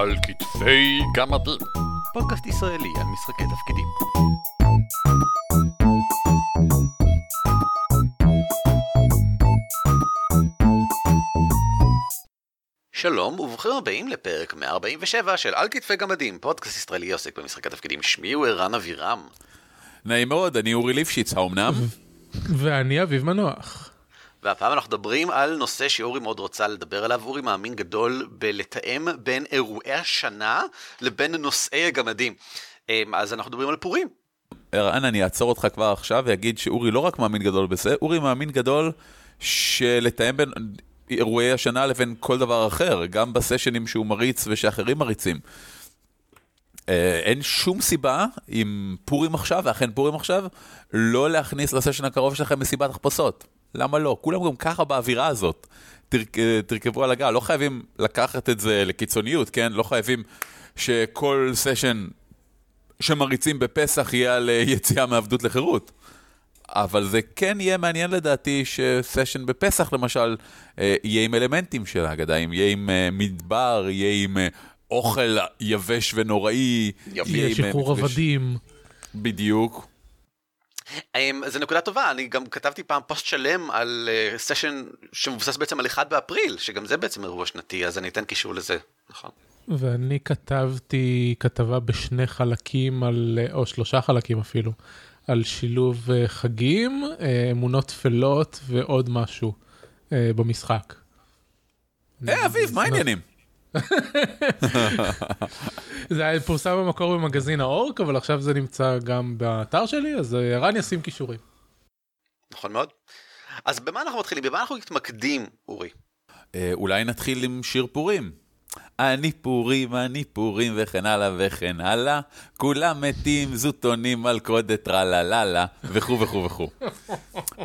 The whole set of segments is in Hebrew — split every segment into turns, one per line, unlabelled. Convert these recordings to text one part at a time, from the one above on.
על כתפי גמדים. פודקאסט ישראלי על משחקי תפקידים. שלום וברוכים הבאים לפרק 147 של על כתפי גמדים, פודקאסט ישראלי עוסק במשחקי תפקידים. שמי הוא ערן אבירם.
נעים מאוד, אני אורי ליפשיץ, האומנם?
ואני אביב מנוח.
והפעם אנחנו מדברים על נושא שאורי מאוד רוצה לדבר עליו. אורי מאמין גדול בלתאם בין אירועי השנה לבין נושאי הגמדים. אמ, אז אנחנו מדברים על פורים.
ערן, אני אעצור אותך כבר עכשיו ואגיד שאורי לא רק מאמין גדול בזה, אורי מאמין גדול שלתאם בין אירועי השנה לבין כל דבר אחר, גם בסשנים שהוא מריץ ושאחרים מריצים. אה, אין שום סיבה עם פורים עכשיו, ואכן פורים עכשיו, לא להכניס לסשן הקרוב שלכם מסיבת תחפושות. למה לא? כולם גם ככה באווירה הזאת. תר, תרכבו על הגל, לא חייבים לקחת את זה לקיצוניות, כן? לא חייבים שכל סשן שמריצים בפסח יהיה על אה, יציאה מעבדות לחירות. אבל זה כן יהיה מעניין לדעתי שסשן בפסח למשל אה, יהיה עם אלמנטים של ההגדה, יהיה עם אה, מדבר, יהיה עם אוכל יבש ונוראי.
יהיה שחרור עבדים.
בדיוק.
זו נקודה טובה, אני גם כתבתי פעם פוסט שלם על סשן uh, שמבוסס בעצם על 1 באפריל, שגם זה בעצם אירוע שנתי, אז אני אתן קישור לזה, נכון.
ואני כתבתי כתבה בשני חלקים, על, או שלושה חלקים אפילו, על שילוב uh, חגים, אמונות טפלות ועוד משהו במשחק.
היי, אביב, מה העניינים?
זה היה פורסם במקור במגזין האורק, אבל עכשיו זה נמצא גם באתר שלי, אז אה, ערן ישים כישורים.
נכון מאוד. אז במה אנחנו מתחילים? במה אנחנו מתמקדים, אורי?
אה, אולי נתחיל עם שיר פורים. אני פורים, אני פורים, וכן הלאה וכן הלאה. כולם מתים, זוטונים, מלכודת, טרלללה, וכו' וכו' וכו'.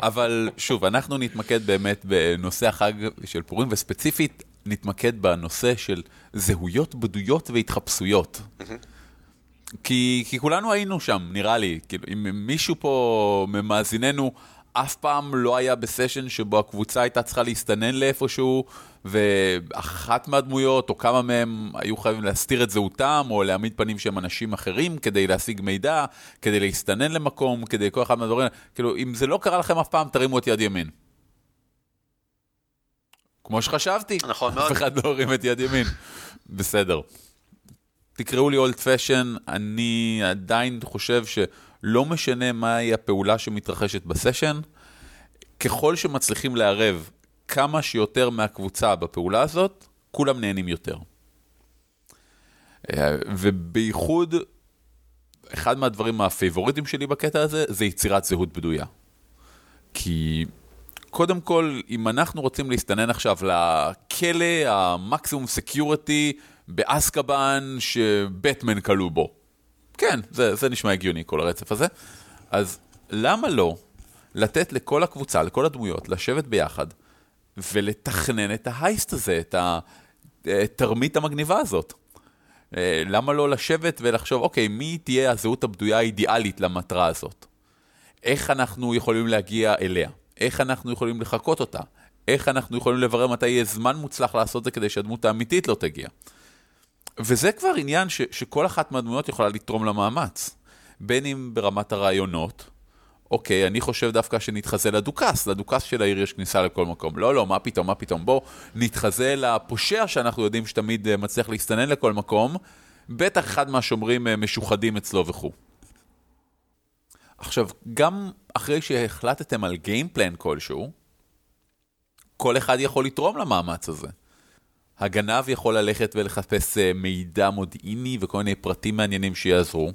אבל שוב, אנחנו נתמקד באמת בנושא החג של פורים, וספציפית נתמקד בנושא של זהויות בדויות והתחפשויות. כי, כי כולנו היינו שם, נראה לי. כאילו, אם מישהו פה ממאזיננו אף פעם לא היה בסשן שבו הקבוצה הייתה צריכה להסתנן לאיפשהו, ואחת מהדמויות, או כמה מהם, היו חייבים להסתיר את זהותם, או להעמיד פנים שהם אנשים אחרים, כדי להשיג מידע, כדי להסתנן למקום, כדי כל אחד מהדברים, כאילו, אם זה לא קרה לכם אף פעם, תרימו את יד ימין. כמו שחשבתי.
נכון מאוד.
אף אחד לא הרים את יד ימין. בסדר. תקראו לי אולד פשן, אני עדיין חושב שלא משנה מהי הפעולה שמתרחשת בסשן, ככל שמצליחים לערב כמה שיותר מהקבוצה בפעולה הזאת, כולם נהנים יותר. אה, ובייחוד, אחד מהדברים הפייבוריטים שלי בקטע הזה, זה יצירת זהות בדויה. כי קודם כל, אם אנחנו רוצים להסתנן עכשיו לכלא, המקסימום סקיורטי באסקבן שבטמן כלוא בו. כן, זה, זה נשמע הגיוני, כל הרצף הזה. אז למה לא לתת לכל הקבוצה, לכל הדמויות, לשבת ביחד ולתכנן את ההייסט הזה, את התרמית המגניבה הזאת? אה, למה לא לשבת ולחשוב, אוקיי, מי תהיה הזהות הבדויה האידיאלית למטרה הזאת? איך אנחנו יכולים להגיע אליה? איך אנחנו יכולים לחקות אותה? איך אנחנו יכולים לברר מתי יהיה זמן מוצלח לעשות זה כדי שהדמות האמיתית לא תגיע? וזה כבר עניין ש, שכל אחת מהדמויות יכולה לתרום למאמץ. בין אם ברמת הרעיונות, אוקיי, אני חושב דווקא שנתחזה לדוכס, לדוכס של העיר יש כניסה לכל מקום. לא, לא, מה פתאום, מה פתאום, בוא נתחזה לפושע שאנחנו יודעים שתמיד אה, מצליח להסתנן לכל מקום, בטח אחד מהשומרים אה, משוחדים אצלו וכו'. עכשיו, גם אחרי שהחלטתם על גיימפלן כלשהו, כל אחד יכול לתרום למאמץ הזה. הגנב יכול ללכת ולחפש אה, מידע מודיעיני וכל מיני פרטים מעניינים שיעזרו.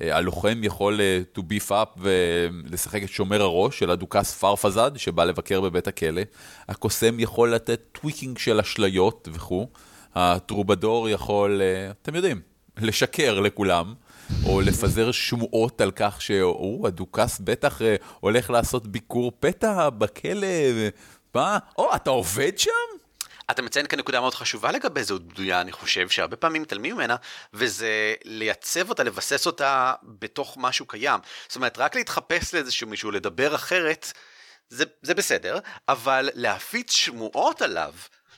אה, הלוחם יכול אה, to beef up ולשחק את שומר הראש של הדוכס פרפזד שבא לבקר בבית הכלא. הקוסם יכול לתת tweaking של אשליות וכו'. הטרובדור יכול, אתם יודעים, לשקר לכולם. או לפזר שמועות על כך שהדוכס בטח הולך לעשות ביקור פתע בכלא, מה? או, אתה עובד שם?
אתה מציין כאן נקודה מאוד חשובה לגבי זהות בדויה, אני חושב שהרבה פעמים מתעלמים ממנה, וזה לייצב אותה, לבסס אותה בתוך משהו קיים. זאת אומרת, רק להתחפש לאיזשהו מישהו, לדבר אחרת, זה, זה בסדר, אבל להפיץ שמועות עליו,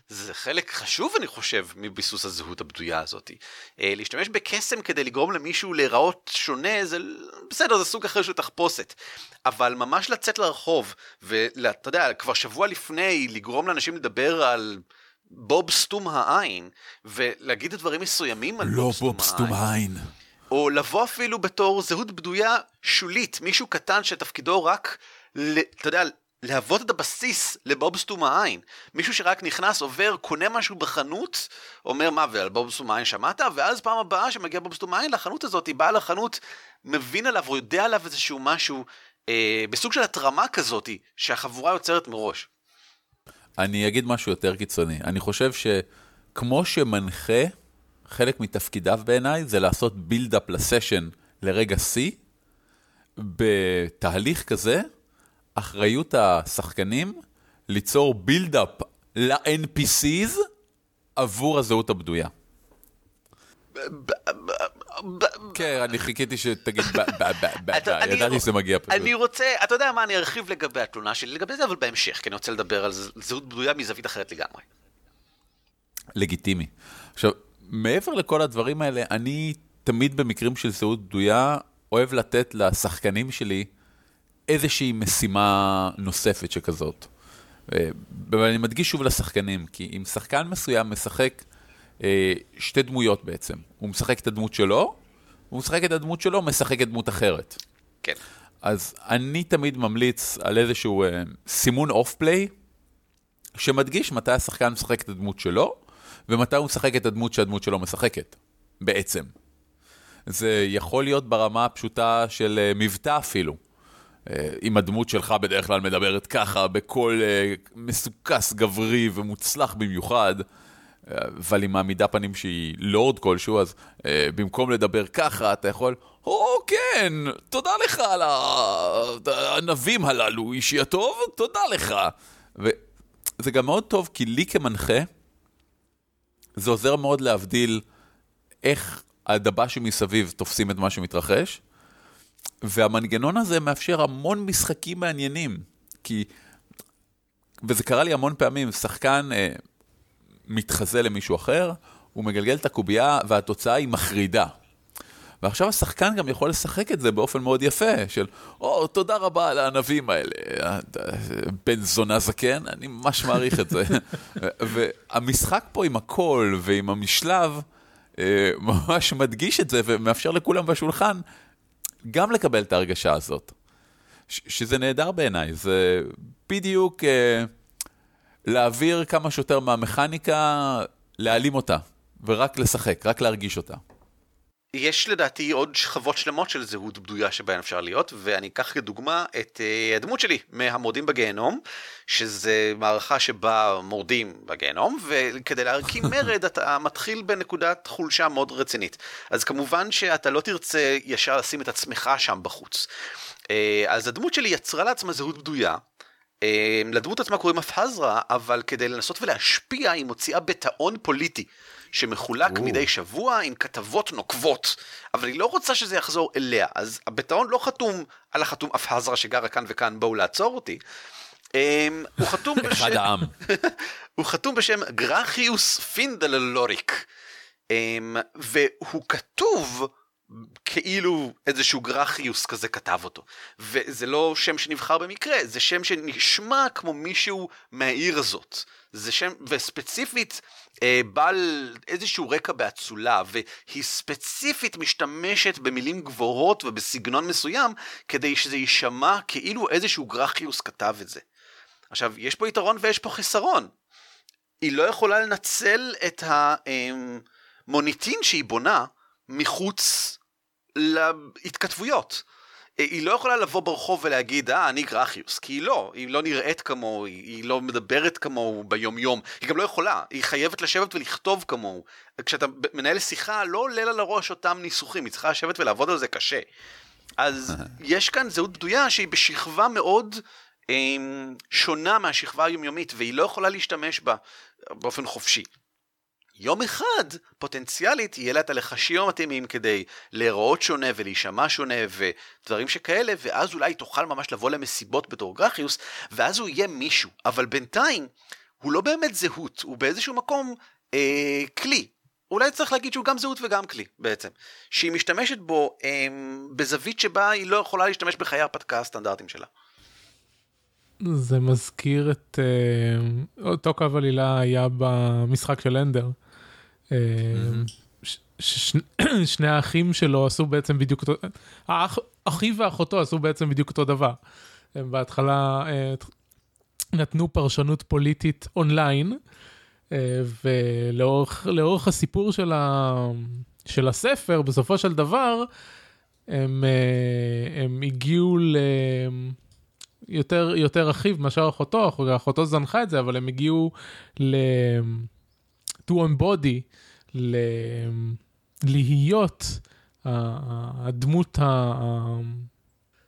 זה חלק חשוב, אני חושב, מביסוס הזהות הבדויה הזאת. אה, להשתמש בקסם כדי לגרום למישהו להיראות שונה, זה בסדר, זה סוג אחר של תחפושת. אבל ממש לצאת לרחוב, ואתה יודע, כבר שבוע לפני, לגרום לאנשים לדבר על... בוב סתום העין, ולהגיד דברים מסוימים על
לא
בוב סתום
בוב סתום העין.
או לבוא אפילו בתור זהות בדויה שולית, מישהו קטן שתפקידו רק, אתה יודע, להוות את הבסיס לבובסטום העין. מישהו שרק נכנס, עובר, קונה משהו בחנות, אומר מה, ועל בובסטום העין שמעת? ואז פעם הבאה שמגיע בובסטום העין לחנות הזאת, בעל החנות מבין עליו או יודע עליו איזשהו משהו, אה, בסוג של התרמה כזאת, שהחבורה יוצרת מראש.
אני אגיד משהו יותר קיצוני. אני חושב שכמו שמנחה, חלק מתפקידיו בעיניי זה לעשות בילדאפ לסשן לרגע שיא, בתהליך כזה, אחריות השחקנים ליצור בילדאפ ל-NPCs עבור הזהות הבדויה. כן, אני חיכיתי שתגיד ידעתי שזה מגיע פשוט.
אני רוצה, אתה יודע מה, אני ארחיב לגבי התלונה שלי לגבי זה, אבל בהמשך, כי אני רוצה לדבר על זהות בדויה מזווית אחרת לגמרי.
לגיטימי. עכשיו, מעבר לכל הדברים האלה, אני תמיד במקרים של זהות בדויה, אוהב לתת לשחקנים שלי איזושהי משימה נוספת שכזאת. ואני מדגיש שוב לשחקנים, כי אם שחקן מסוים משחק אה, שתי דמויות בעצם, הוא משחק את הדמות שלו, הוא משחק את הדמות שלו, משחק את דמות אחרת.
כן.
אז אני תמיד ממליץ על איזשהו אה, סימון אוף פליי, שמדגיש מתי השחקן משחק את הדמות שלו, ומתי הוא משחק את הדמות שהדמות שלו משחקת, בעצם. זה יכול להיות ברמה הפשוטה של אה, מבטא אפילו. אה, אם הדמות שלך בדרך כלל מדברת ככה, בקול אה, מסוכס, גברי ומוצלח במיוחד, אבל עם מעמידה פנים שהיא לורד כלשהו, אז במקום לדבר ככה, אתה יכול, או כן, תודה לך על הענבים הללו, אישי הטוב, תודה לך. וזה גם מאוד טוב, כי לי כמנחה, זה עוזר מאוד להבדיל איך הדב"שים מסביב תופסים את מה שמתרחש, והמנגנון הזה מאפשר המון משחקים מעניינים, כי, וזה קרה לי המון פעמים, שחקן אה, מתחזה למישהו אחר, הוא מגלגל את הקובייה והתוצאה היא מחרידה. ועכשיו השחקן גם יכול לשחק את זה באופן מאוד יפה, של, או, oh, תודה רבה על הענבים האלה, בן זונה זקן, אני ממש מעריך את זה. והמשחק פה עם הקול ועם המשלב, אה, ממש מדגיש את זה ומאפשר לכולם בשולחן גם לקבל את ההרגשה הזאת. שזה נהדר בעיניי, זה בדיוק אה, להעביר כמה שיותר מהמכניקה, להעלים אותה, ורק לשחק, רק להרגיש אותה.
יש לדעתי עוד שכבות שלמות של זהות בדויה שבהן אפשר להיות, ואני אקח כדוגמה את uh, הדמות שלי מהמורדים בגיהנום, שזה מערכה שבה מורדים בגיהנום, וכדי להרכיב מרד אתה מתחיל בנקודת חולשה מאוד רצינית. אז כמובן שאתה לא תרצה ישר לשים את עצמך שם בחוץ. אה, אז הדמות שלי יצרה לעצמה זהות בדויה, אה, לדמות עצמה קוראים אפהזרה, אבל כדי לנסות ולהשפיע היא מוציאה ביטאון פוליטי. שמחולק או. מדי שבוע עם כתבות נוקבות, אבל היא לא רוצה שזה יחזור אליה, אז הביטאון לא חתום על החתום אפהזרה שגרה כאן וכאן, בואו לעצור אותי. אמ, הוא חתום בשם...
אחד העם.
הוא חתום בשם גרחיוס פינדללוריק, אמ, והוא כתוב כאילו איזשהו גרחיוס כזה כתב אותו. וזה לא שם שנבחר במקרה, זה שם שנשמע כמו מישהו מהעיר הזאת. זה שם, וספציפית אה, בעל איזשהו רקע באצולה, והיא ספציפית משתמשת במילים גבוהות ובסגנון מסוים, כדי שזה יישמע כאילו איזשהו גרחיוס כתב את זה. עכשיו, יש פה יתרון ויש פה חיסרון. היא לא יכולה לנצל את המוניטין שהיא בונה מחוץ להתכתבויות. היא לא יכולה לבוא ברחוב ולהגיד, אה, אני גרחיוס, כי היא לא, היא לא נראית כמוהו, היא לא מדברת כמוהו ביומיום, היא גם לא יכולה, היא חייבת לשבת ולכתוב כמוהו. כשאתה מנהל שיחה, לא עולה לה לראש אותם ניסוחים, היא צריכה לשבת ולעבוד על זה קשה. אז יש כאן זהות בדויה שהיא בשכבה מאוד אה, שונה מהשכבה היומיומית, והיא לא יכולה להשתמש בה באופן חופשי. יום אחד, פוטנציאלית, יהיה לה את הלחשים המתאימים כדי להיראות שונה ולהישמע שונה ודברים שכאלה, ואז אולי תוכל ממש לבוא למסיבות בתור גרחיוס, ואז הוא יהיה מישהו. אבל בינתיים, הוא לא באמת זהות, הוא באיזשהו מקום אה, כלי. אולי צריך להגיד שהוא גם זהות וגם כלי בעצם. שהיא משתמשת בו אה, בזווית שבה היא לא יכולה להשתמש בחיי הרפתקה הסטנדרטיים שלה.
זה מזכיר את אה, אותו קו עלילה היה במשחק של אנדר. ש- שני האחים שלו עשו בעצם בדיוק אותו, האח, אחיו ואחותו עשו בעצם בדיוק אותו דבר. הם בהתחלה אה, נתנו פרשנות פוליטית אונליין, אה, ולאורך לאורך הסיפור של, ה, של הספר, בסופו של דבר, הם, אה, הם הגיעו ל... יותר, יותר אחיו מאשר אחותו, אח- אחותו זנחה את זה, אבל הם הגיעו ל... to embody, ל... להיות הדמות ה...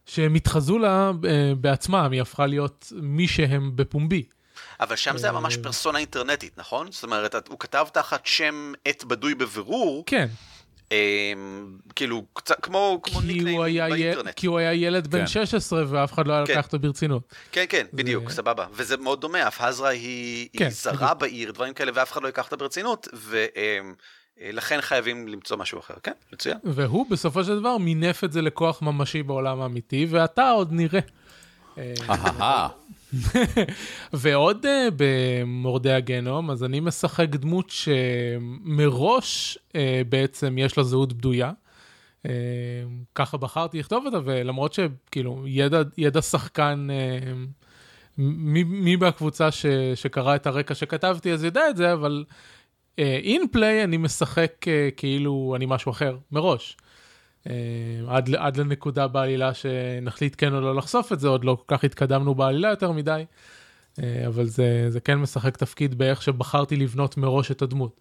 שהם התחזו לה אה, בעצמם, היא הפכה להיות מי שהם בפומבי.
אבל שם זה היה ממש
אה.
פרסונה אינטרנטית, נכון? זאת אומרת, הוא כתב תחת שם עט בדוי בבירור,
כן,
כאילו, קצת כמו ניקניים באינטרנט.
כי הוא היה ילד בן
כן.
16 ואף אחד לא היה
כן.
לקח אותו ברצינות.
כן, כן, בדיוק, סבבה. וזה מאוד דומה, אף עזרא היא
כן,
היא זרה בעיר, דברים כאלה, ואף אחד לא ייקח אותה ברצינות, ולכן חייבים למצוא משהו אחר. כן, מצוין.
והוא בסופו של דבר מינף את זה לכוח ממשי בעולם האמיתי, ואתה עוד נראה. ועוד uh, במורדי הגנום, אז אני משחק דמות שמראש uh, בעצם יש לה זהות בדויה. Uh, ככה בחרתי לכתוב אותה, ולמרות שכאילו ידע, ידע שחקן, uh, מי, מי מהקבוצה ש, שקרא את הרקע שכתבתי אז יודע את זה, אבל אין uh, אני משחק uh, כאילו אני משהו אחר מראש. Uh, עד, עד לנקודה בעלילה שנחליט כן או לא לחשוף את זה, עוד לא כל כך התקדמנו בעלילה יותר מדי, uh, אבל זה, זה כן משחק תפקיד באיך שבחרתי לבנות מראש את הדמות.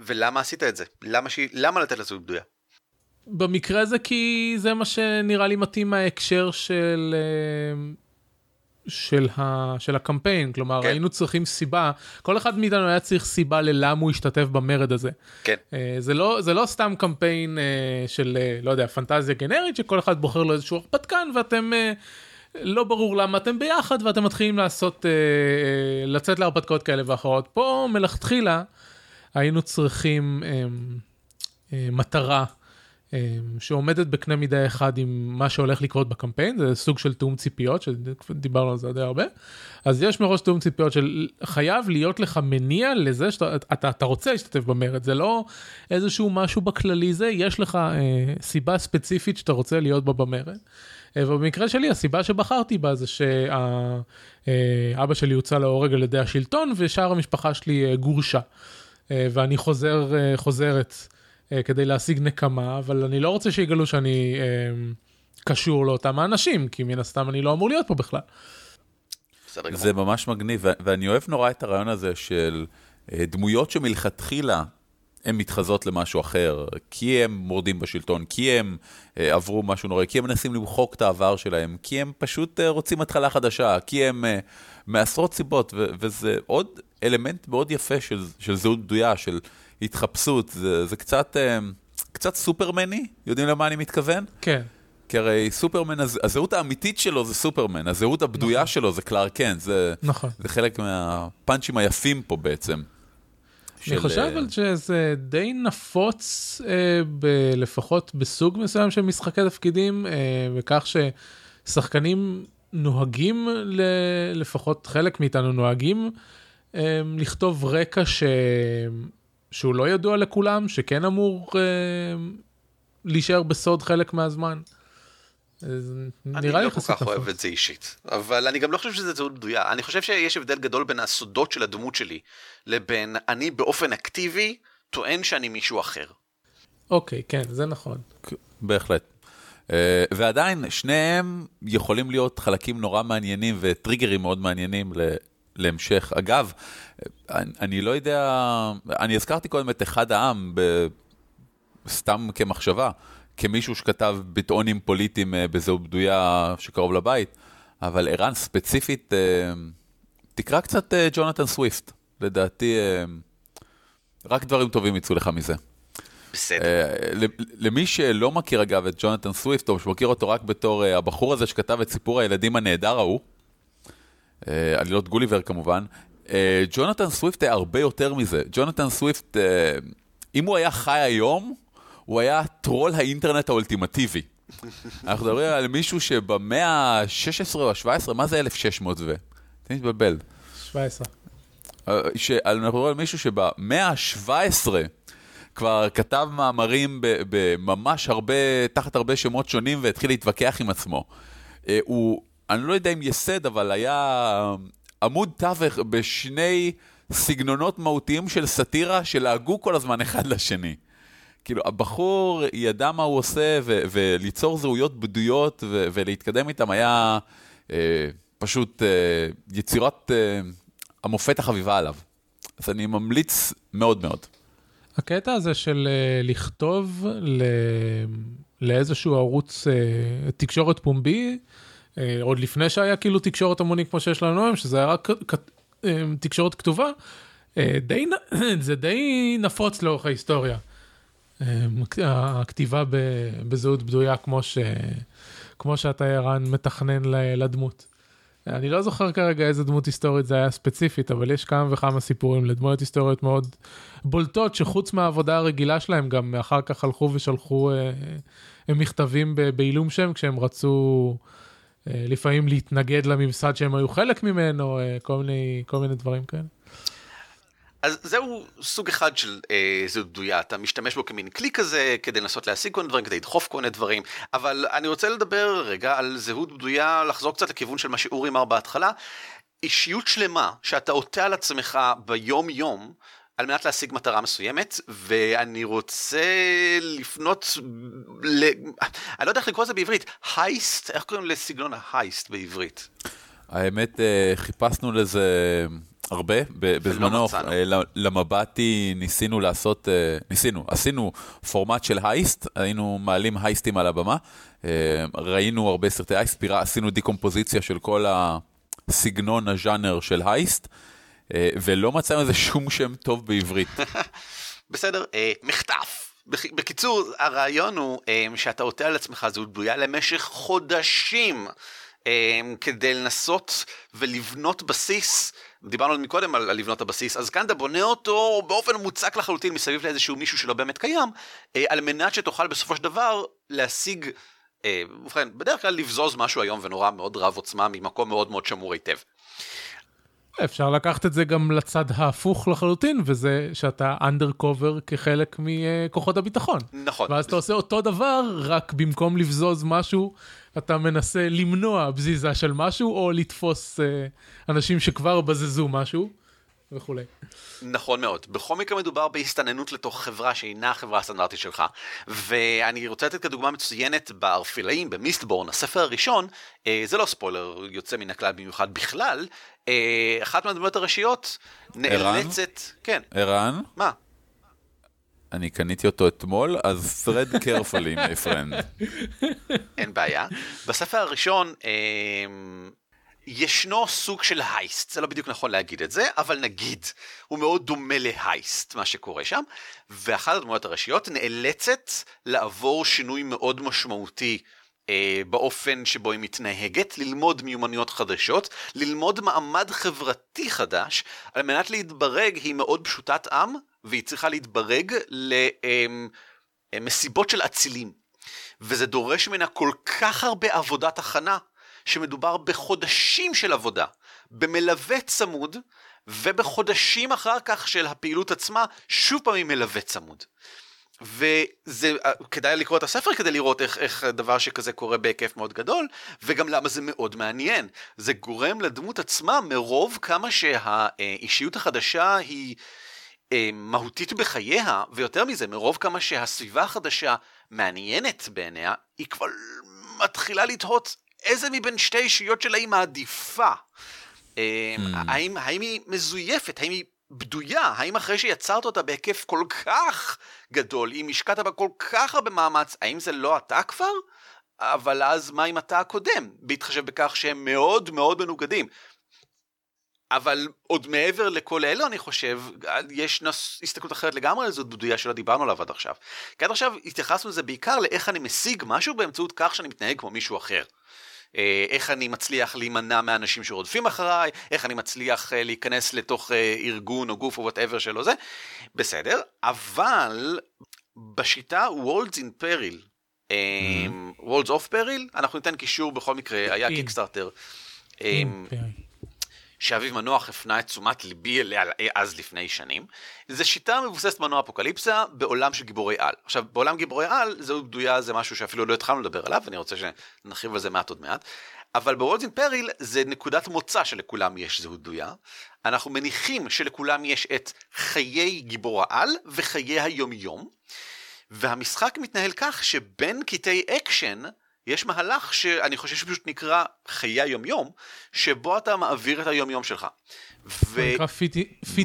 ולמה עשית את זה? למה, ש... למה לתת לזהות בדויה?
במקרה הזה כי זה מה שנראה לי מתאים מההקשר של, אה, של, ה, של הקמפיין, כלומר
כן.
היינו צריכים סיבה, כל אחד מאיתנו היה צריך סיבה ללמה הוא השתתף במרד הזה.
כן.
אה, זה לא, זה לא סתם קמפיין אה, של, אה, לא יודע, פנטזיה גנרית, שכל אחד בוחר לו איזשהו הרפתקן ואתם... אה, לא ברור למה אתם ביחד ואתם מתחילים לעשות, אה, אה, לצאת להרפתקאות כאלה ואחרות. פה מלכתחילה היינו צריכים אה, אה, מטרה שעומדת בקנה מידה אחד עם מה שהולך לקרות בקמפיין, זה סוג של תיאום ציפיות, שדיברנו על זה די הרבה. אז יש מראש תיאום ציפיות של חייב להיות לך מניע לזה שאתה אתה, אתה רוצה להשתתף במרד, זה לא איזשהו משהו בכללי זה, יש לך אה, סיבה ספציפית שאתה רוצה להיות בה במרד. אה, ובמקרה שלי הסיבה שבחרתי בה זה שאבא שלי הוצא להורג על ידי השלטון ושאר המשפחה שלי אה, גורשה. אה, ואני חוזר, אה, חוזרת אה, כדי להשיג נקמה, אבל אני לא רוצה שיגלו שאני אה, קשור לאותם האנשים, כי מן הסתם אני לא אמור להיות פה בכלל.
זה ממש מגניב, ואני אוהב נורא את הרעיון הזה של אה, דמויות שמלכתחילה הן מתחזות למשהו אחר, כי הם מורדים בשלטון, כי הם אה, עברו משהו נורא, כי הם מנסים למחוק את העבר שלהם, כי הם פשוט אה, רוצים התחלה חדשה, כי הם אה, מעשרות סיבות, ו- וזה עוד אלמנט מאוד יפה של, של זהות בדויה, של התחפשות, זה, זה קצת, אה, קצת סופרמני, יודעים למה אני מתכוון?
כן,
כי הרי סופרמן, הז- הזהות האמיתית שלו זה סופרמן, הזהות הבדויה שלו זה קלארק קנט, זה,
נכון.
זה חלק מהפאנצ'ים היפים פה בעצם.
אני
של,
חושב
אה,
אבל שזה די נפוץ אה, ב- לפחות בסוג מסוים של משחקי תפקידים, אה, בכך ששחקנים נוהגים, ל- לפחות חלק מאיתנו נוהגים, אה, לכתוב רקע ש... שהוא לא ידוע לכולם, שכן אמור אה, להישאר בסוד חלק מהזמן.
אני לא כל כך אוהב. את זה אישית, אבל אני גם לא חושב שזה זהות בדויה. אני חושב שיש הבדל גדול בין הסודות של הדמות שלי לבין אני באופן אקטיבי טוען שאני מישהו אחר.
אוקיי, כן, זה נכון.
בהחלט. אה, ועדיין, שניהם יכולים להיות חלקים נורא מעניינים וטריגרים מאוד מעניינים ל- להמשך. אגב, אני, אני לא יודע, אני הזכרתי קודם את אחד העם, ב, סתם כמחשבה, כמישהו שכתב ביטאונים פוליטיים אה, בזהות בדויה שקרוב לבית, אבל ערן, ספציפית, אה, תקרא קצת אה, ג'ונתן סוויפט. לדעתי, רק דברים טובים יצאו לך מזה.
בסדר.
למי שלא מכיר אגב את ג'ונתן סוויפט, או שמכיר אותו רק בתור הבחור הזה שכתב את סיפור הילדים הנהדר ההוא, עלילות גוליבר כמובן, אה, ג'ונתן סוויפט היה הרבה יותר מזה. ג'ונתן סוויפט, אה, אם הוא היה חי היום, הוא היה טרול האינטרנט האולטימטיבי. אנחנו מדברים על מישהו שבמאה ה-16 או ה-17, מה זה 1600 ו? תן להתבלבל.
17.
אה, אנחנו מדברים על מישהו שבמאה ה-17 כבר כתב מאמרים בממש הרבה, תחת הרבה שמות שונים והתחיל להתווכח עם עצמו. הוא, אני לא יודע אם ייסד, אבל היה עמוד תווך בשני סגנונות מהותיים של סאטירה שלעגו כל הזמן אחד לשני. כאילו, הבחור ידע מה הוא עושה, ו- וליצור זהויות בדויות ו- ולהתקדם איתם היה אה, פשוט אה, יצירת אה, המופת החביבה עליו. אז אני ממליץ מאוד מאוד.
הקטע הזה של אה, לכתוב ל... לאיזשהו ערוץ אה, תקשורת פומבי, עוד לפני שהיה כאילו תקשורת המונית כמו שיש לנו היום, שזה היה רק אה, תקשורת כתובה, אה, די, זה די נפוץ לאורך ההיסטוריה. הכתיבה בזהות בדויה כמו, ש, כמו ערן מתכנן לדמות. אני לא זוכר כרגע איזה דמות היסטורית זה היה ספציפית, אבל יש כמה וכמה סיפורים לדמויות היסטוריות מאוד בולטות, שחוץ מהעבודה הרגילה שלהם, גם אחר כך הלכו ושלחו אה, מכתבים בעילום שם כשהם רצו אה, לפעמים להתנגד לממסד שהם היו חלק ממנו, אה, כל מיני, כל מיני דברים כאלה.
אז זהו סוג אחד של אה, זהות בדויה, אתה משתמש בו כמין כלי כזה כדי לנסות להשיג כל מיני דברים, כדי לדחוף כל מיני דברים, אבל אני רוצה לדבר רגע על זהות בדויה, לחזור קצת לכיוון של מה שאורי אמר בהתחלה, אישיות שלמה שאתה עוטה על עצמך ביום יום, על מנת להשיג מטרה מסוימת, ואני רוצה לפנות ל... אני לא יודע איך לקרוא לזה בעברית, הייסט, איך קוראים לסגנון ההייסט בעברית?
האמת, אה, חיפשנו לזה הרבה, בזמנו אה, למבטי ניסינו לעשות, אה, ניסינו, עשינו פורמט של הייסט, היינו מעלים הייסטים על הבמה, ראינו הרבה סרטי הייסט, עשינו דיקומפוזיציה של כל הסגנון, הז'אנר של הייסט. אה, ולא מצאנו לזה שום שם טוב בעברית.
בסדר, אה, מחטף. בקיצור, הרעיון הוא אה, שאתה עוטה על עצמך זהות בדויה למשך חודשים כדי לנסות ולבנות בסיס. דיברנו מקודם על, על לבנות הבסיס, אז כאן אתה בונה אותו באופן מוצק לחלוטין מסביב לאיזשהו מישהו שלא באמת קיים, על מנת שתוכל בסופו של דבר להשיג, ובכן, בדרך כלל לבזוז משהו איום ונורא מאוד רב עוצמה ממקום מאוד מאוד שמור היטב.
אפשר לקחת את זה גם לצד ההפוך לחלוטין, וזה שאתה undercover כחלק מכוחות הביטחון.
נכון.
ואז אתה עושה אותו דבר, רק במקום לבזוז משהו, אתה מנסה למנוע בזיזה של משהו, או לתפוס אה, אנשים שכבר בזזו משהו. וכולי.
נכון מאוד. בכל מקרה מדובר בהסתננות לתוך חברה שאינה החברה הסטנדרטית שלך. ואני רוצה לתת כדוגמה מצוינת בארפילאים, במיסטבורן, הספר הראשון, אה, זה לא ספוילר יוצא מן הכלל במיוחד בכלל, אה, אחת מהדמויות הראשיות נאלצת... כן.
ערן?
מה?
אני קניתי אותו אתמול, אז thread carefully, my friend.
אין בעיה. בספר הראשון, אה, ישנו סוג של הייסט, זה לא בדיוק נכון להגיד את זה, אבל נגיד, הוא מאוד דומה להייסט, מה שקורה שם, ואחת הדמויות הראשיות נאלצת לעבור שינוי מאוד משמעותי אה, באופן שבו היא מתנהגת, ללמוד מיומנויות חדשות, ללמוד מעמד חברתי חדש, על מנת להתברג היא מאוד פשוטת עם, והיא צריכה להתברג למסיבות של אצילים. וזה דורש ממנה כל כך הרבה עבודת הכנה, שמדובר בחודשים של עבודה, במלווה צמוד, ובחודשים אחר כך של הפעילות עצמה, שוב פעם עם מלווה צמוד. וזה, אה, כדאי לקרוא את הספר כדי לראות איך, איך דבר שכזה קורה בהיקף מאוד גדול, וגם למה זה מאוד מעניין. זה גורם לדמות עצמה מרוב כמה שהאישיות החדשה היא אה, מהותית בחייה, ויותר מזה, מרוב כמה שהסביבה החדשה מעניינת בעיניה, היא כבר מתחילה לתהות איזה מבין שתי אישיות שלה היא מעדיפה. אה, hmm. האם, האם היא מזויפת? האם היא בדויה? האם אחרי שיצרת אותה בהיקף כל כך גדול, אם השקעת בה כל כך הרבה מאמץ, האם זה לא אתה כבר? אבל אז מה עם אתה הקודם? בהתחשב בכך שהם מאוד מאוד מנוגדים. אבל עוד מעבר לכל אלו אני חושב, יש נס... הסתכלות אחרת לגמרי על זהות בדויה שלא דיברנו עליו עד עכשיו. כי עד עכשיו התייחסנו לזה בעיקר לאיך אני משיג משהו באמצעות כך שאני מתנהג כמו מישהו אחר. אה, איך אני מצליח להימנע מאנשים שרודפים אחריי, איך אני מצליח אה, להיכנס לתוך אה, ארגון או גוף או whatever שלא זה, בסדר, אבל בשיטה in Peril, mm-hmm. Worlds of Peril, אנחנו ניתן קישור בכל מקרה, היה Kickstarter. שאביב מנוח הפנה את תשומת ליבי אליה אז לפני שנים. זו שיטה מבוססת מנוע אפוקליפסה בעולם של גיבורי על. עכשיו, בעולם גיבורי על, זהות בדויה, זה משהו שאפילו לא התחלנו לדבר עליו, ואני רוצה שנרחיב על זה מעט עוד מעט. אבל ב Worlds in Peril זה נקודת מוצא שלכולם יש זהות בדויה. אנחנו מניחים שלכולם יש את חיי גיבור העל וחיי היומיום. והמשחק מתנהל כך שבין קטעי אקשן, יש מהלך שאני חושב שפשוט נקרא חיי היומיום, שבו אתה מעביר את היומיום שלך.
ו... נקרא fit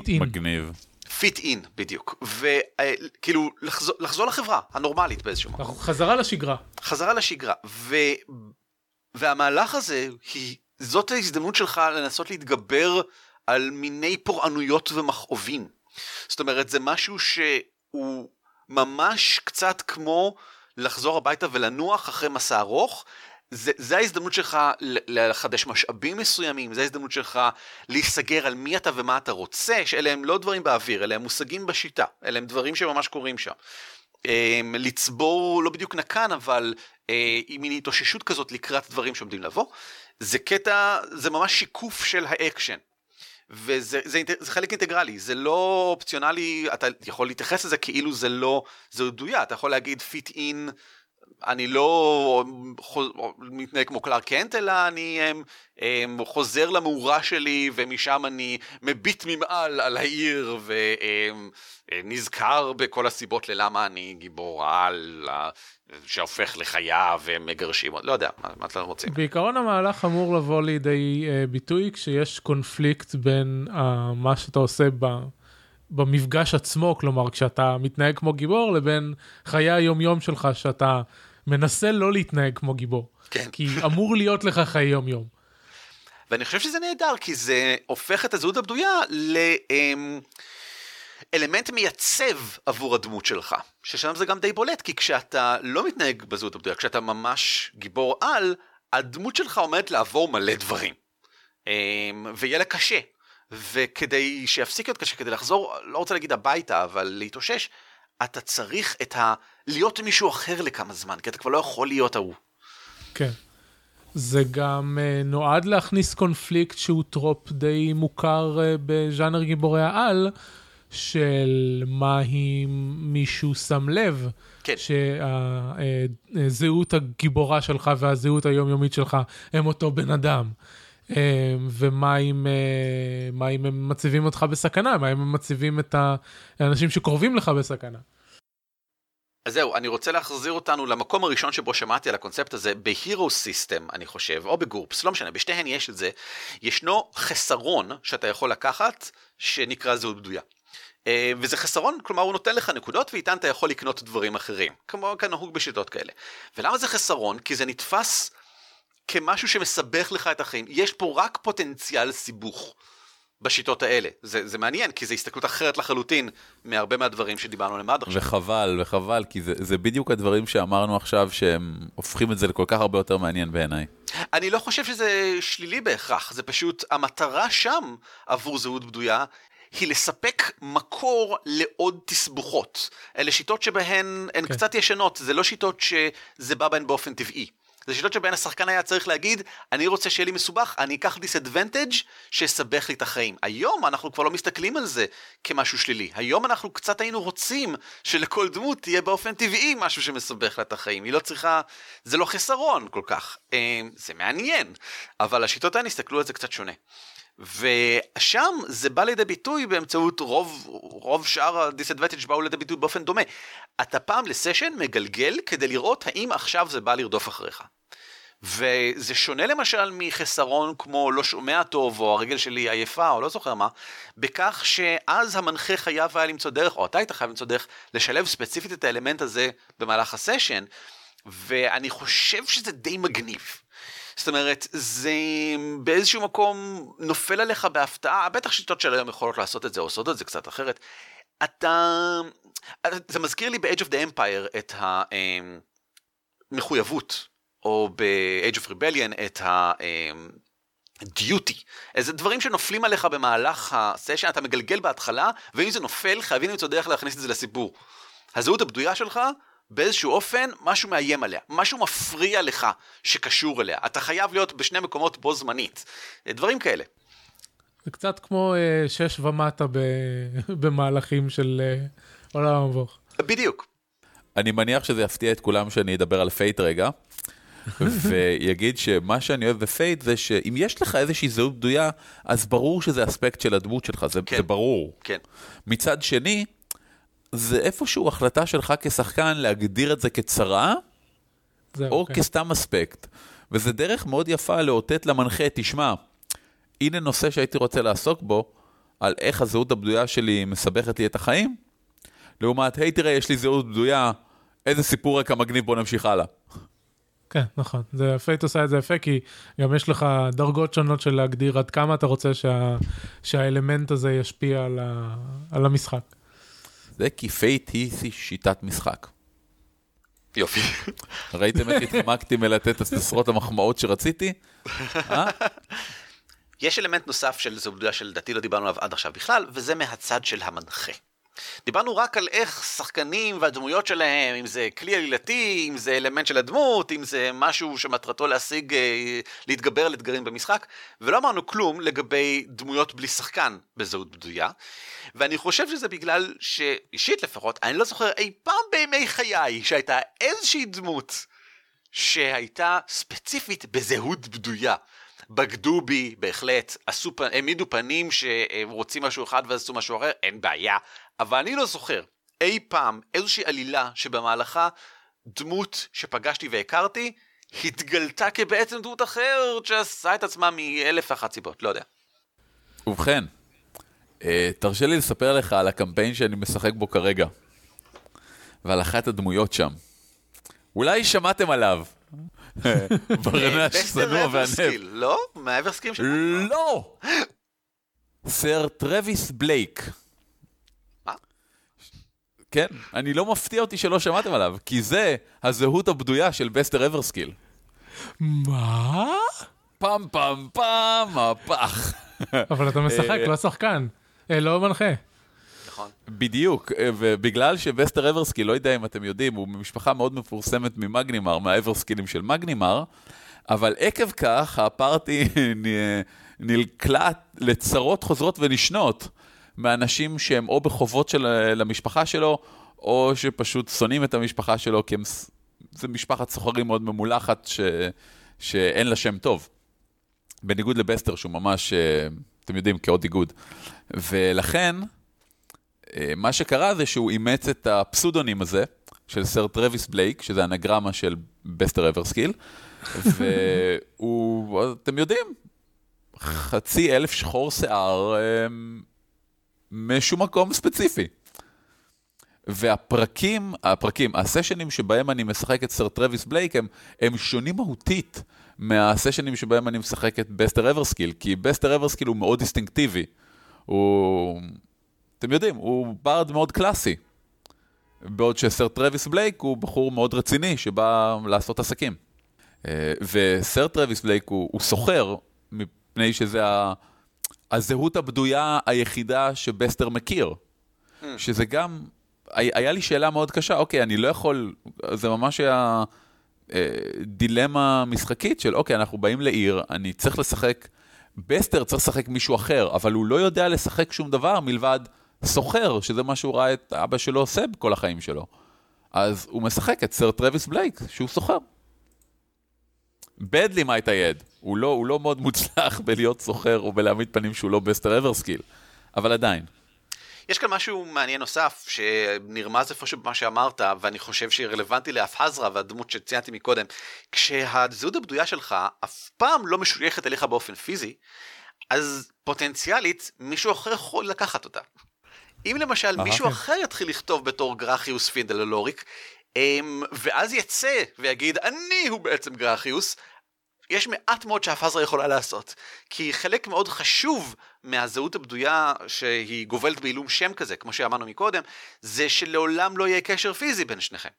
in.
מגניב.
fit in, בדיוק. וכאילו, לחזור, לחזור לחברה הנורמלית באיזשהו מקום.
חזרה לשגרה.
חזרה לשגרה. ו... והמהלך הזה, היא... זאת ההזדמנות שלך לנסות להתגבר על מיני פורענויות ומכאובים. זאת אומרת, זה משהו שהוא ממש קצת כמו לחזור הביתה ולנוח אחרי מסע ארוך. זה, זה ההזדמנות שלך לחדש משאבים מסוימים, זה ההזדמנות שלך להיסגר על מי אתה ומה אתה רוצה, שאלה הם לא דברים באוויר, אלה הם מושגים בשיטה, אלה הם דברים שממש קורים שם. אמ, לצבור לא בדיוק נק"נ, אבל אה, עם מין התאוששות כזאת לקראת דברים שעומדים לבוא. זה קטע, זה ממש שיקוף של האקשן. וזה זה, זה חלק אינטגרלי, זה לא אופציונלי, אתה יכול להתייחס לזה כאילו זה לא, זהות בדויה, אתה יכול להגיד fit in, אני לא מתנהג כמו קלארק קנט, אלא אני חוזר למאורה שלי ומשם אני מביט ממעל על העיר ונזכר בכל הסיבות ללמה אני גיבור על, שהופך לחיה ומגרשים, לא יודע, מה, אתם רוצים?
בעיקרון המהלך אמור לבוא לידי אה, ביטוי כשיש קונפליקט בין אה, מה שאתה עושה ב... במפגש עצמו, כלומר כשאתה מתנהג כמו גיבור לבין חיי היומיום שלך שאתה מנסה לא להתנהג כמו גיבור.
כן.
כי אמור להיות לך חיי יומיום.
ואני חושב שזה נהדר כי זה הופך את הזהות הבדויה ל... אמ, מייצב עבור הדמות שלך, ששם זה גם די בולט, כי כשאתה לא מתנהג בזהות הבדויה, כשאתה ממש גיבור על, הדמות שלך עומדת לעבור מלא דברים. אמ, ויהיה לה קשה. וכדי שיפסיק להיות קשה, כדי לחזור, לא רוצה להגיד הביתה, אבל להתאושש, אתה צריך את ה... להיות מישהו אחר לכמה זמן, כי אתה כבר לא יכול להיות ההוא.
כן. זה גם אה, נועד להכניס קונפליקט שהוא trope די מוכר אה, בז'אנר גיבורי העל, של מה אם מישהו שם לב.
כן.
שהזהות הגיבורה שלך והזהות היומיומית שלך הם אותו בן אדם. ומה אם, מה אם הם מציבים אותך בסכנה, מה אם הם מציבים את האנשים שקרובים לך בסכנה.
אז זהו, אני רוצה להחזיר אותנו למקום הראשון שבו שמעתי על הקונספט הזה, בהירו סיסטם, אני חושב, או בגורפס, לא משנה, בשתיהן יש את זה, ישנו חסרון שאתה יכול לקחת, שנקרא זהות בדויה. אה, וזה חסרון, כלומר הוא נותן לך נקודות ואיתן אתה יכול לקנות דברים אחרים, כמו כנהוג בשיטות כאלה. ולמה זה חסרון? כי זה נתפס כמשהו שמסבך לך את החיים. יש פה רק פוטנציאל סיבוך בשיטות האלה. זה, זה מעניין, כי זו הסתכלות אחרת לחלוטין מהרבה מהדברים שדיברנו עליהם עד עכשיו.
וחבל, וחבל, כי זה, זה בדיוק הדברים שאמרנו עכשיו, שהם הופכים את זה לכל כך הרבה יותר מעניין בעיניי.
אני לא חושב שזה שלילי בהכרח, זה פשוט, המטרה שם עבור זהות בדויה היא לספק מקור לעוד תסבוכות. אלה שיטות שבהן הן כן. קצת ישנות, זה לא שיטות שזה בא בהן באופן טבעי. זה שיטות שבהן השחקן היה צריך להגיד, אני רוצה שיהיה לי מסובך, אני אקח disadvantage שיסבך לי את החיים. היום אנחנו כבר לא מסתכלים על זה כמשהו שלילי. היום אנחנו קצת היינו רוצים שלכל דמות תהיה באופן טבעי משהו שמסבך לה את החיים. היא לא צריכה, זה לא חסרון כל כך. אה, זה מעניין, אבל השיטות האלה הסתכלו על זה קצת שונה. ושם זה בא לידי ביטוי באמצעות רוב, רוב שאר ה disadvantages באו לידי ביטוי באופן דומה. אתה פעם לסשן מגלגל כדי לראות האם עכשיו זה בא לרדוף אחריך. וזה שונה למשל מחסרון כמו לא שומע טוב, או הרגל שלי עייפה, או לא זוכר מה, בכך שאז המנחה חייב היה למצוא דרך, או אתה היית חייב למצוא דרך, לשלב ספציפית את האלמנט הזה במהלך הסשן, ואני חושב שזה די מגניב. זאת אומרת, זה באיזשהו מקום נופל עליך בהפתעה, בטח שיטות של היום יכולות לעשות את זה, או עושות את זה קצת אחרת. אתה, זה מזכיר לי ב-Age of the Empire את המחויבות או ב-Age of Rebellion את ה... דיוטי, איזה דברים שנופלים עליך במהלך הסשן, אתה מגלגל בהתחלה, ואם זה נופל, חייבים למצוא דרך להכניס את זה לסיפור. הזהות הבדויה שלך, באיזשהו אופן, משהו מאיים עליה, משהו מפריע לך שקשור אליה. אתה חייב להיות בשני מקומות בו זמנית. דברים כאלה.
זה קצת כמו אה, שש ומטה ב... במהלכים של אה, עולם המבוך.
בדיוק.
אני מניח שזה יפתיע את כולם שאני אדבר על Fate רגע. ויגיד שמה שאני אוהב ב Fate זה שאם יש לך איזושהי זהות בדויה, אז ברור שזה אספקט של הדמות שלך, זה, כן. זה ברור.
כן.
מצד שני, זה איפשהו החלטה שלך כשחקן להגדיר את זה כצרה, או כן. כסתם אספקט. וזה דרך מאוד יפה לאותת למנחה, תשמע, הנה נושא שהייתי רוצה לעסוק בו, על איך הזהות הבדויה שלי מסבכת לי את החיים, לעומת, היי תראה, יש לי זהות בדויה, איזה סיפור רקע מגניב, בוא נמשיך הלאה.
כן, נכון. זה Fate עושה את זה יפה, כי גם יש לך דרגות שונות של להגדיר עד כמה אתה רוצה שה, שהאלמנט הזה ישפיע על, ה, על המשחק.
זה כי Fate היא שיטת משחק.
יופי.
ראיתם איך התחמקתי מלתת את עשרות המחמאות שרציתי? אה?
יש אלמנט נוסף של זהות שלדעתי לא דיברנו עליו עד עכשיו בכלל, וזה מהצד של המנחה. דיברנו רק על איך שחקנים והדמויות שלהם, אם זה כלי עלילתי, אם זה אלמנט של הדמות, אם זה משהו שמטרתו להשיג, אה, להתגבר על אתגרים במשחק, ולא אמרנו כלום לגבי דמויות בלי שחקן בזהות בדויה. ואני חושב שזה בגלל שאישית לפחות, אני לא זוכר אי פעם בימי חיי שהייתה איזושהי דמות שהייתה ספציפית בזהות בדויה. בגדו בי, בהחלט, עשו, העמידו פנים שהם רוצים משהו אחד ואז עשו משהו אחר, אין בעיה. אבל אני לא זוכר אי פעם איזושהי עלילה שבמהלכה דמות שפגשתי והכרתי, התגלתה כבעצם דמות אחרת שעשה את עצמה מאלף ואחת סיבות, לא יודע.
ובכן, אה, תרשה לי לספר לך על הקמפיין שאני משחק בו כרגע, ועל אחת הדמויות שם. אולי שמעתם עליו. ברנש צנוע ועניו.
לא? מהאברסקילים
שלך? לא! סר טרוויס בלייק. כן, אני לא מפתיע אותי שלא שמעתם עליו, כי זה הזהות הבדויה של בסטר אברסקיל.
מה?
פעם פעם פעם, מהפך.
אבל אתה משחק, לא שחקן, אה, לא מנחה.
נכון.
בדיוק, אה, ובגלל שבסטר אברסקיל, לא יודע אם אתם יודעים, הוא משפחה מאוד מפורסמת ממגנימר, מהאברסקילים של מגנימר, אבל עקב כך הפארטי נקלט לצרות חוזרות ונשנות מאנשים שהם או בחובות של, למשפחה שלו, או שפשוט שונאים את המשפחה שלו, כי הם, זה משפחת סוחרים מאוד ממולחת ש, שאין לה שם טוב. בניגוד לבסטר, שהוא ממש, אה, אתם יודעים, כעוד איגוד. ולכן, אה, מה שקרה זה שהוא אימץ את ה pseudonym הזה, של סר טרוויס בלייק, שזה אנגרמה של בסטר אברסקיל, והוא, אתם יודעים, חצי אלף שחור שיער אה, משום מקום ספציפי. והפרקים, הפרקים, הסשנים שבהם אני משחק את סר טרוויס בלייק, הם, הם שונים מהותית מהסשנים שבהם אני משחק את בסטר אברסקיל, כי בסטר אברסקיל הוא מאוד דיסטינקטיבי. הוא... אתם יודעים, הוא bard מאוד קלאסי. בעוד שסר טרוויס בלייק הוא בחור מאוד רציני שבא לעשות עסקים. אה, וסר טרוויס בלייק הוא, הוא סוחר, מפני שזה ה... הזהות הבדויה היחידה שבסטר מכיר. אממ. שזה גם, היה לי שאלה מאוד קשה, אוקיי, אני לא יכול, זה ממש היה אה, דילמה משחקית של, אוקיי, אנחנו באים לעיר, אני צריך לשחק, בסטר צריך לשחק מישהו אחר, אבל הוא לא יודע לשחק שום דבר מלבד סוחר, שזה מה שהוא ראה את אבא שלו עושה בכל החיים שלו. אז הוא משחק את סר טרוויס בלייק, שהוא סוחר. בדלי הייתה יד. הוא לא, הוא לא מאוד מוצלח בלהיות סוחר או בלהעמיד פנים שהוא לא בסטר אברסקיל, אבל עדיין.
יש כאן משהו מעניין נוסף שנרמז איפשהו במה שאמרת ואני חושב שהיא רלוונטי לאף חזרה והדמות שציינתי מקודם כשהזהות הבדויה שלך אף פעם לא משויכת אליך באופן פיזי אז פוטנציאלית מישהו אחר יכול לקחת אותה. אם למשל מישהו כן. אחר יתחיל לכתוב בתור גרחיוס פינדללוריק, אמ, ואז יצא ויגיד אני הוא בעצם גרחיוס, יש מעט מאוד שהפאזרה יכולה לעשות. כי חלק מאוד חשוב מהזהות הבדויה שהיא גובלת בעילום שם כזה, כמו שאמרנו מקודם, זה שלעולם לא יהיה קשר פיזי בין שניכם.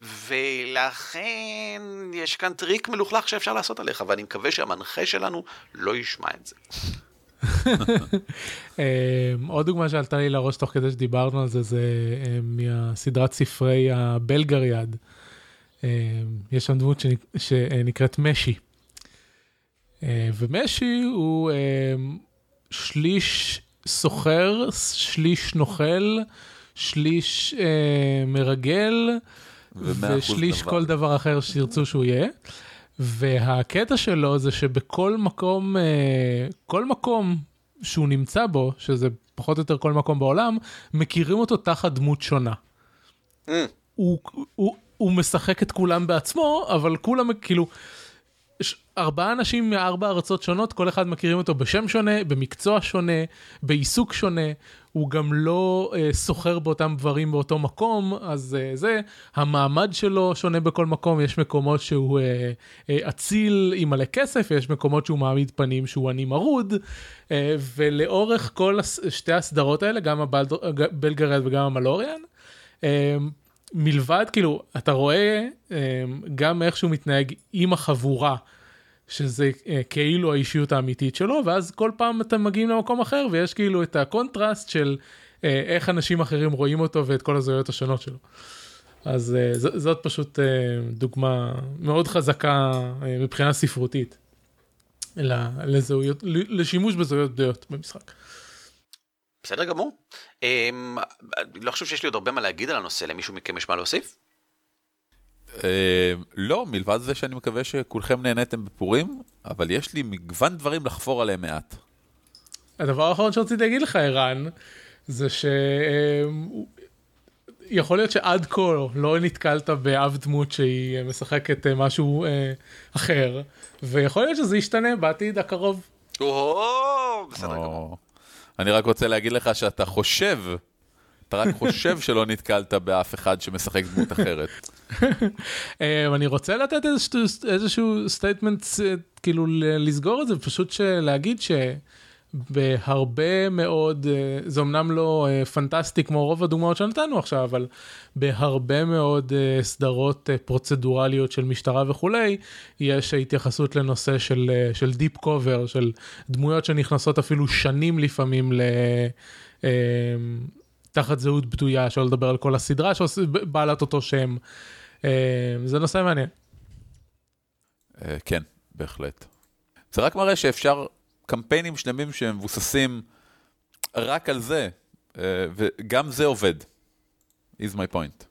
ולכן יש כאן טריק מלוכלך שאפשר לעשות עליך, ואני מקווה שהמנחה שלנו לא ישמע את זה.
אמ, עוד דוגמה שעלתה לי לראש תוך כדי שדיברנו על זה, זה אמ, מהסדרת ספרי הבלגריאד. אמ, יש שם דמות שנקראת משי. ומשי הוא שליש סוחר, שליש נוכל, שליש מרגל, ושליש כל דבר אחר שירצו שהוא יהיה. והקטע שלו זה שבכל מקום, אה, כל מקום שהוא נמצא בו, שזה פחות או יותר כל מקום בעולם, מכירים אותו תחת דמות שונה. Mm. הוא, הוא, הוא משחק את כולם בעצמו, אבל כולם כאילו, ארבעה אנשים מארבע ארצות שונות, כל אחד מכירים אותו בשם שונה, במקצוע שונה, בעיסוק שונה, הוא גם לא אה, סוחר באותם דברים באותו מקום, אז אה, זה, המעמד שלו שונה בכל מקום, יש מקומות שהוא אה, אה, אציל עם מלא כסף, יש מקומות שהוא מעמיד פנים שהוא עני מרוד, אה, ולאורך כל הס, שתי הסדרות האלה, גם הבלגרד וגם המלוריאן, אה, מלבד כאילו אתה רואה אה, גם איך שהוא מתנהג עם החבורה שזה אה, כאילו האישיות האמיתית שלו, ואז כל פעם אתם מגיעים למקום אחר ויש כאילו את הקונטרסט של אה, איך אנשים אחרים רואים אותו ואת כל הזהויות השונות שלו. אז אה, זאת פשוט דוגמה מאוד חזקה מבחינה ספרותית לזהויות, לשימוש בזהויות בדויות במשחק.
בסדר גמור. אה, לא חושב שיש לי עוד הרבה מה להגיד על הנושא, למישהו מכם יש מה להוסיף?
אה, לא, מלבד זה שאני מקווה שכולכם נהניתם בפורים, אבל יש לי מגוון דברים לחפור עליהם מעט.
הדבר האחרון שרציתי להגיד לך, ערן, זה ש... יכול להיות שעד כה לא נתקלת באב דמות שהיא משחקת אה, משהו אה, אחר, ויכול להיות שזה ישתנה בעתיד הקרוב.
אני רק רוצה להגיד לך שאתה חושב אתה רק חושב שלא נתקלת באף אחד שמשחק דמות אחרת.
אה, אני רוצה לתת איזשהו statement, אה, כאילו לסגור את זה, פשוט להגיד שבהרבה מאוד, אה, זה אמנם לא פנטסטי כמו רוב הדוגמאות שנתנו עכשיו, אבל בהרבה מאוד סדרות פרוצדורליות של משטרה וכולי, יש התייחסות לנושא של, של deep cover, של דמויות שנכנסות אפילו שנים לפעמים ל... תחת זהות בדויה, שלא לדבר על כל הסדרה שבעלת אותו שם. אה, זה נושא מעניין.
אה, כן, בהחלט. זה רק מראה שאפשר קמפיינים שלמים שמבוססים רק על זה, אה, וגם זה עובד. is my point.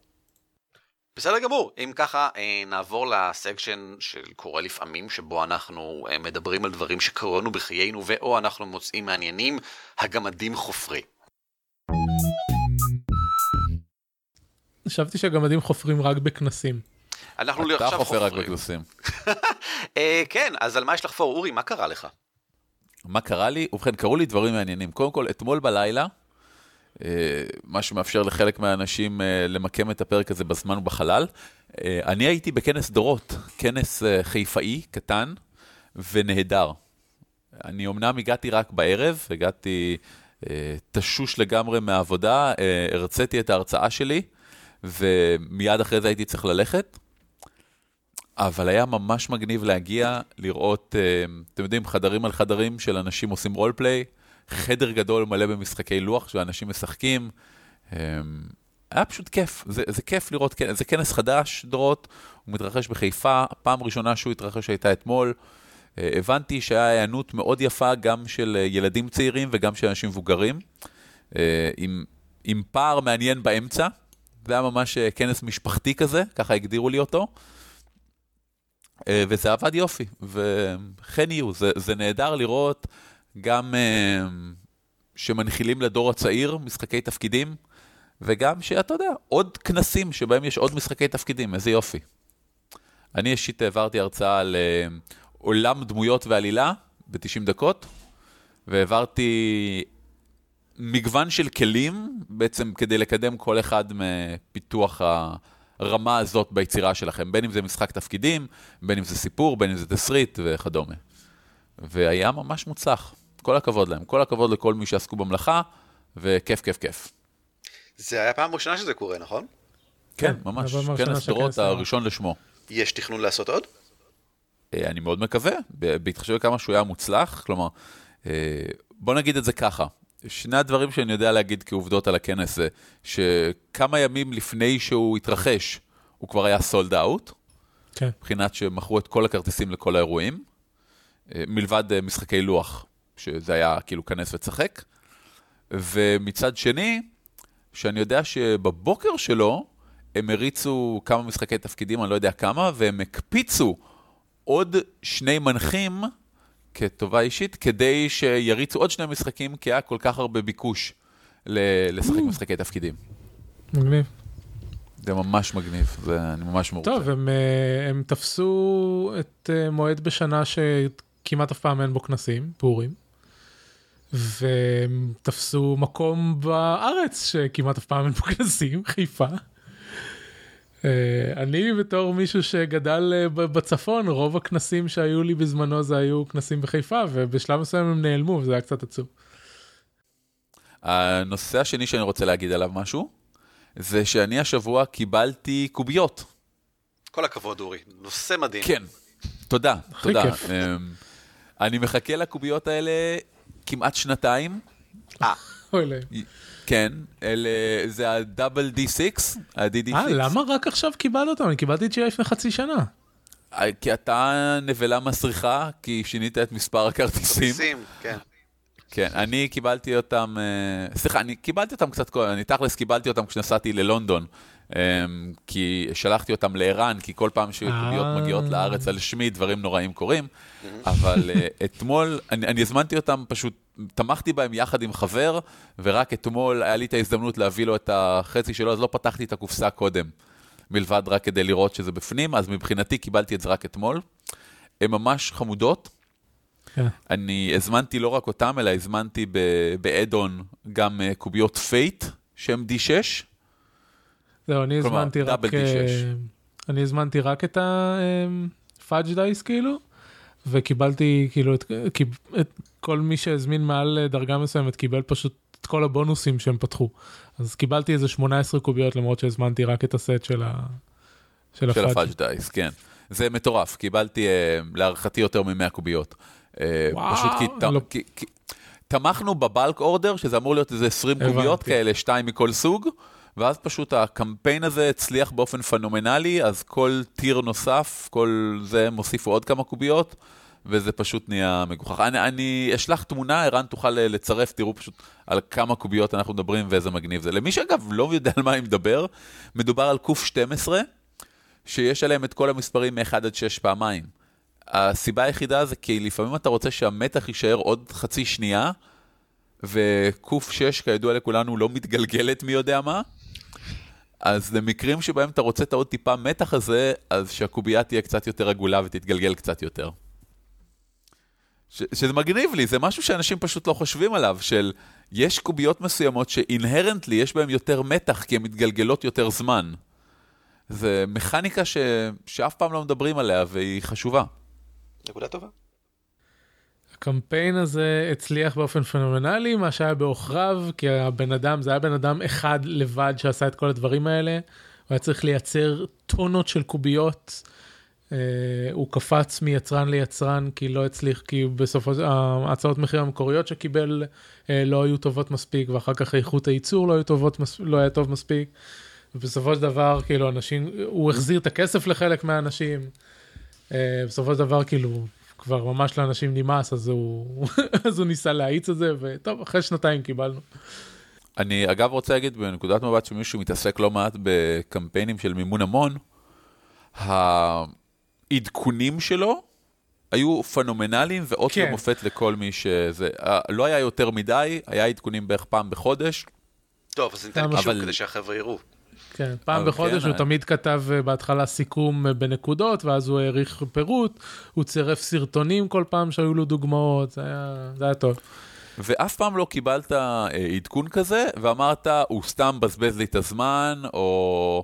בסדר גמור, אם ככה נעבור לסקשן של קורה לפעמים, שבו אנחנו מדברים על דברים שקרו לנו בחיינו, ואו אנחנו מוצאים מעניינים, הגמדים חופרי.
חשבתי שהגמדים חופרים רק בכנסים.
אנחנו
עכשיו חופרים. אתה חופר רק בכנסים.
אה, כן, אז על מה יש לחפור? אורי, מה קרה לך?
מה קרה לי? ובכן, קרו לי דברים מעניינים. קודם כל, אתמול בלילה, אה, מה שמאפשר לחלק מהאנשים אה, למקם את הפרק הזה בזמן ובחלל, אני הייתי בכנס דורות, כנס חיפאי קטן ונהדר. אני אמנם הגעתי רק בערב, הגעתי תשוש לגמרי מהעבודה, הרציתי את ההרצאה שלי, ומיד אחרי זה הייתי צריך ללכת. אבל היה ממש מגניב להגיע, לראות, אה, אתם יודעים, חדרים על חדרים של אנשים עושים רולפליי, חדר גדול מלא במשחקי לוח שאנשים משחקים. אה, היה פשוט כיף, זה, זה כיף לראות, זה כנס חדש, דורות, הוא מתרחש בחיפה, הפעם הראשונה שהוא התרחש הייתה אתמול. אה, הבנתי שהיה היענות מאוד יפה גם של ילדים צעירים וגם של אנשים מבוגרים, עם, עם פער מעניין באמצע. זה היה ממש כנס משפחתי כזה, ככה הגדירו לי אותו. אה, וזה עבד יופי, וכן יהיו, זה, זה נהדר לראות גם uh, שמנחילים לדור הצעיר משחקי תפקידים, וגם שאתה יודע, עוד כנסים שבהם יש עוד משחקי תפקידים, איזה יופי. אני אישית העברתי הרצאה על uh, עולם דמויות ועלילה ב-90 דקות, והעברתי מגוון של כלים בעצם כדי לקדם כל אחד מפיתוח הרמה הזאת ביצירה שלכם, בין אם זה משחק תפקידים, בין אם זה סיפור, בין אם זה תסריט וכדומה. והיה ממש מוצלח. כל הכבוד להם, כל הכבוד לכל מי שעסקו במלאכה, וכיף, כיף, כיף.
זה היה פעם ראשונה שזה קורה, נכון?
כן,
כן,
ממש, כנס דורות
שכנס היה.
הראשון לשמו.
יש תכנון לעשות עוד?
אה, אני מאוד מקווה, בהתחשב בכמה שהוא היה מוצלח, כלומר, אה, בוא נגיד את זה ככה, שני הדברים שאני יודע להגיד כעובדות על הכנס זה, שכמה ימים לפני שהוא התרחש, הוא כבר היה סולד אאוט,
כן.
מבחינת שמכרו את כל הכרטיסים לכל האירועים, אה, מלבד אה, משחקי לוח, שזה היה כאילו כנס וצחק, ומצד שני, שאני יודע שבבוקר שלו, הם הריצו כמה משחקי תפקידים, אני לא יודע כמה, והם הקפיצו עוד שני מנחים כטובה אישית, כדי שיריצו עוד שני משחקים, כי היה כל כך הרבה ביקוש לשחק משחקי תפקידים.
מגניב.
זה ממש מגניב, זה, אני ממש מרוצה.
טוב, הם, אה, הם תפסו את אה, מועד בשנה שכמעט אף פעם אין בו כנסים, פורים. והם תפסו מקום בארץ שכמעט אף פעם אין בו כנסים, חיפה. אה, אני בתור מישהו שגדל אה, בצפון, רוב הכנסים שהיו לי בזמנו זה היו כנסים בחיפה, ובשלב מסוים הם נעלמו, וזה היה קצת עצוב.
הנושא השני שאני רוצה להגיד עליו משהו, זה שאני השבוע קיבלתי קוביות.
כל הכבוד, אורי. נושא מדהים.
כן, תודה, תודה. אמ, אני מחכה לקוביות האלה כמעט שנתיים.
אה,
אוי להם.
כן, אלה, זה ה-Double D6, ה-DD6.
אה, למה רק עכשיו קיבלת אותם? אני קיבלתי את שלי לפני חצי שנה.
אה, כי אתה נבלה מסריחה, כי שינית את מספר הכרטיסים.
שים, כן.
כן, אני קיבלתי אותם, אה, סליחה, אני קיבלתי אותם קצת קודם, אני תכלס קיבלתי אותם כשנסעתי ללונדון, כי שלחתי אותם לערן, כי כל פעם שקוביות
אה.
מגיעות לארץ על שמי, דברים נוראים קורים, אבל אה, אתמול, אני אני הזמנתי אותם פשוט, תמכתי בהם יחד עם חבר, ורק אתמול היה לי את ההזדמנות להביא לו את החצי שלו, אז לא פתחתי את הקופסה קודם, מלבד רק כדי לראות שזה בפנים, אז מבחינתי קיבלתי את זה רק אתמול. הן ממש חמודות.
כן.
אני הזמנתי לא רק אותם, אלא הזמנתי ב add-on גם אה, קוביות Fate, שהם D6.
זהו, אני
כלומר,
הזמנתי רק...
double D6.
אה, אני הזמנתי רק את ה Fudge dice כאילו, וקיבלתי כאילו את, את כל מי שהזמין מעל אה, דרגה מסוימת קיבל פשוט את כל הבונוסים שהם פתחו. אז קיבלתי איזה 18 קוביות למרות שהזמנתי רק את הסט של ה... של
של
הפאג'.
דייס, כן. זה מטורף, קיבלתי אה, להערכתי יותר מ-100 קוביות. אה,
וואו,
פשוט כי,
לא.
כי, כי תמכנו בבלק אורדר, שזה אמור להיות איזה 20
הבנתי.
קוביות כאלה, שתיים מכל סוג, ואז פשוט הקמפיין הזה הצליח באופן פנומנלי, אז כל טיר נוסף, כל זה מוסיפו עוד כמה קוביות, וזה פשוט נהיה מגוחך. אני, אני אשלח תמונה, ערן תוכל אה, לצרף, תראו פשוט על כמה קוביות אנחנו מדברים ואיזה מגניב זה. למי שאגב לא יודע על מה אני מדבר, מדובר על קוף 12, שיש עליהם את כל המספרים מ-1 עד 6 פעמיים. הסיבה היחידה זה כי לפעמים אתה רוצה שהמתח יישאר עוד חצי שנייה, וקוף 6 כידוע לכולנו לא מתגלגלת מי יודע מה. אז למקרים שבהם אתה רוצה את העוד טיפה מתח הזה, אז שהקובייה תהיה קצת יותר עגולה ותתגלגל קצת יותר. ש- שזה מגניב לי, זה משהו שאנשים פשוט לא חושבים עליו, של יש קוביות מסוימות שאינהרנטלי יש בהן יותר מתח כי הן מתגלגלות יותר זמן. זה מכניקה ש... שאף פעם לא מדברים עליה והיא חשובה.
נקודה טובה.
הקמפיין הזה הצליח באופן פנומנלי, מה שהיה בעוכריו, כי הבן אדם, זה היה בן אדם אחד לבד שעשה את כל הדברים האלה. הוא היה צריך לייצר טונות של קוביות. אה, הוא קפץ מיצרן ליצרן כי לא הצליח, כי בסופו של ההצעות מחיר המקוריות שקיבל אה, לא היו טובות מספיק, ואחר כך איכות הייצור לא, היו טובות, לא היה טוב מספיק. ובסופו של דבר, כאילו, אנשים, הוא החזיר את הכסף לחלק מהאנשים. אה, בסופו של דבר, כאילו, כבר ממש לאנשים נמאס, אז הוא, אז הוא ניסה להאיץ את זה, וטוב, אחרי שנתיים קיבלנו.
אני אגב רוצה להגיד בנקודת מבט שמישהו מתעסק לא מעט בקמפיינים של מימון המון, העדכונים שלו היו פנומנליים ואות
כן.
ומופת לכל מי שזה. אה, לא היה יותר מדי, היה עדכונים בערך פעם בחודש.
טוב, אז ניתן
אבל-
קישור כדי שהחבר'ה יראו.
כן, פעם בחודש
כן,
הוא
אה.
תמיד כתב אה, בהתחלה סיכום אה, בנקודות, ואז הוא העריך פירוט, הוא צירף סרטונים כל פעם שהיו לו דוגמאות, זה היה, זה היה טוב.
ואף פעם לא קיבלת אה, עדכון כזה, ואמרת, הוא סתם בזבז לי את הזמן, או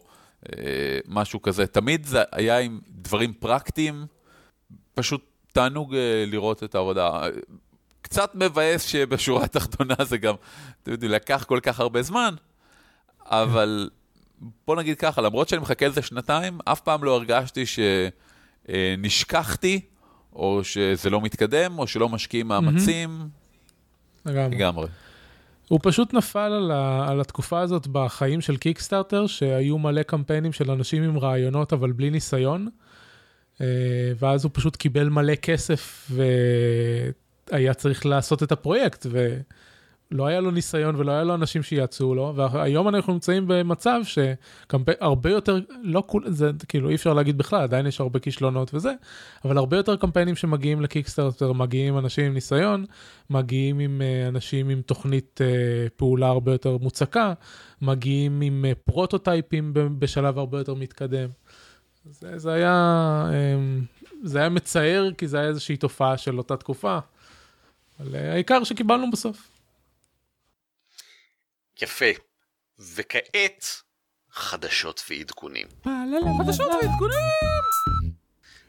אה, משהו כזה. תמיד זה היה עם דברים פרקטיים, פשוט תענוג אה, לראות את העבודה. קצת מבאס שבשורה התחתונה זה גם, אתם יודעים, לקח כל כך הרבה זמן, אבל בוא נגיד ככה, למרות שאני מחכה לזה שנתיים, אף פעם לא הרגשתי שנשכחתי, או שזה לא מתקדם, או שלא משקיעים מאמצים.
לגמרי.
לגמרי.
הוא פשוט נפל על, ה, על התקופה הזאת בחיים של קיקסטארטר, שהיו מלא קמפיינים של אנשים עם רעיונות אבל בלי ניסיון, אה, ואז הוא פשוט קיבל מלא כסף והיה צריך לעשות את הפרויקט, ולא היה לו ניסיון ולא היה לו אנשים שיעצו לו, והיום אנחנו נמצאים במצב שהרבה יותר, לא כול, זה כאילו אי אפשר להגיד בכלל, עדיין יש הרבה כישלונות וזה, אבל הרבה יותר קמפיינים שמגיעים לקיקסטארטר, מגיעים אנשים עם ניסיון, מגיעים עם אה, אנשים עם תוכנית אה, פעולה הרבה יותר מוצקה, מגיעים עם אה, פרוטוטייפים בשלב הרבה יותר מתקדם. זה, זה היה, אה, זה היה מצער, כי זה היה איזושהי תופעה של אותה תקופה, אבל העיקר שקיבלנו בסוף.
יפה. וכעת, חדשות ועדכונים.
חדשות ועדכונים.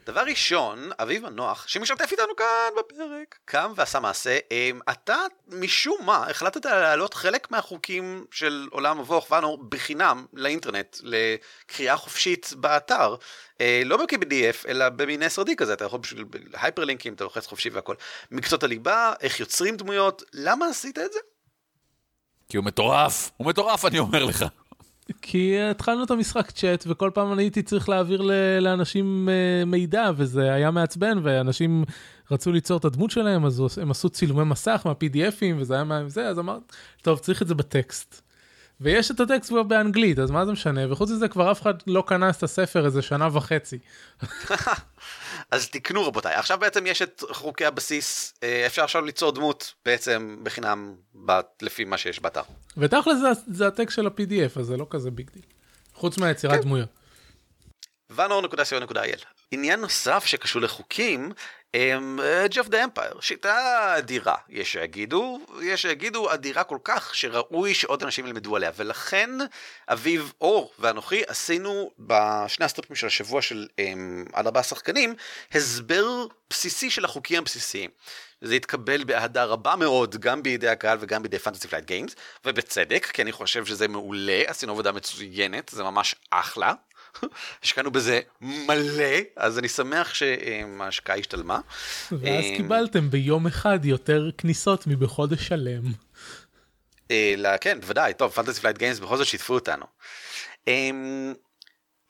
דבר ראשון, אביב הנוח, שמשתף איתנו כאן בפרק, קם ועשה מעשה. אמ, אתה, משום מה, החלטת להעלות חלק מהחוקים של עולם מבוך ואנור בחינם לאינטרנט, לקריאה חופשית באתר. אה, לא ב-PDF, אלא במין SRD כזה, אתה יכול בשביל הייפרלינקים, אתה לוחץ חופשי והכל. מקצות הליבה, איך יוצרים דמויות, למה עשית את זה?
כי הוא מטורף, הוא מטורף, אני אומר לך.
כי התחלנו את המשחק צ'אט וכל פעם אני הייתי צריך להעביר לאנשים אה, מידע וזה היה מעצבן ואנשים רצו ליצור את הדמות שלהם אז הם עשו צילומי מסך מה-PDFים וזה היה מה זה אז אמרתי טוב צריך את זה בטקסט. ויש את הטקסט כבר באנגלית אז מה זה משנה וחוץ מזה כבר אף אחד לא קנה את הספר איזה שנה וחצי.
אז תקנו רבותיי, עכשיו בעצם יש את חוקי הבסיס, אה, אפשר עכשיו ליצור דמות בעצם בחינם ב- לפי מה שיש באתר.
ותכל'ס זה, זה הטקסט של ה-PDF אז זה לא כזה big deal. חוץ מהיצירת
כן.
דמויות.
vanor.co.il. עניין נוסף שקשור לחוקים, Edge of the Empire, שיטה אדירה, יש שיגידו, יש שיגידו אדירה כל כך שראוי שעוד אנשים ילמדו עליה, ולכן אביב אור ואנוכי עשינו בשני הסטריפים של השבוע של הם, עד ארבעה שחקנים, הסבר בסיסי של החוקים הבסיסיים. זה התקבל באהדה רבה מאוד, גם בידי הקהל וגם בידי Fantasy Flight Games, ובצדק, כי אני חושב שזה מעולה, עשינו עבודה מצוינת, זה ממש אחלה. השקענו בזה מלא, אז אני שמח שההשקעה השתלמה.
ואז
אמ,
קיבלתם ביום אחד יותר כניסות מבחודש שלם.
אה, כן, בוודאי, טוב, Fantasy Flight Games בכל זאת שיתפו אותנו. אמ,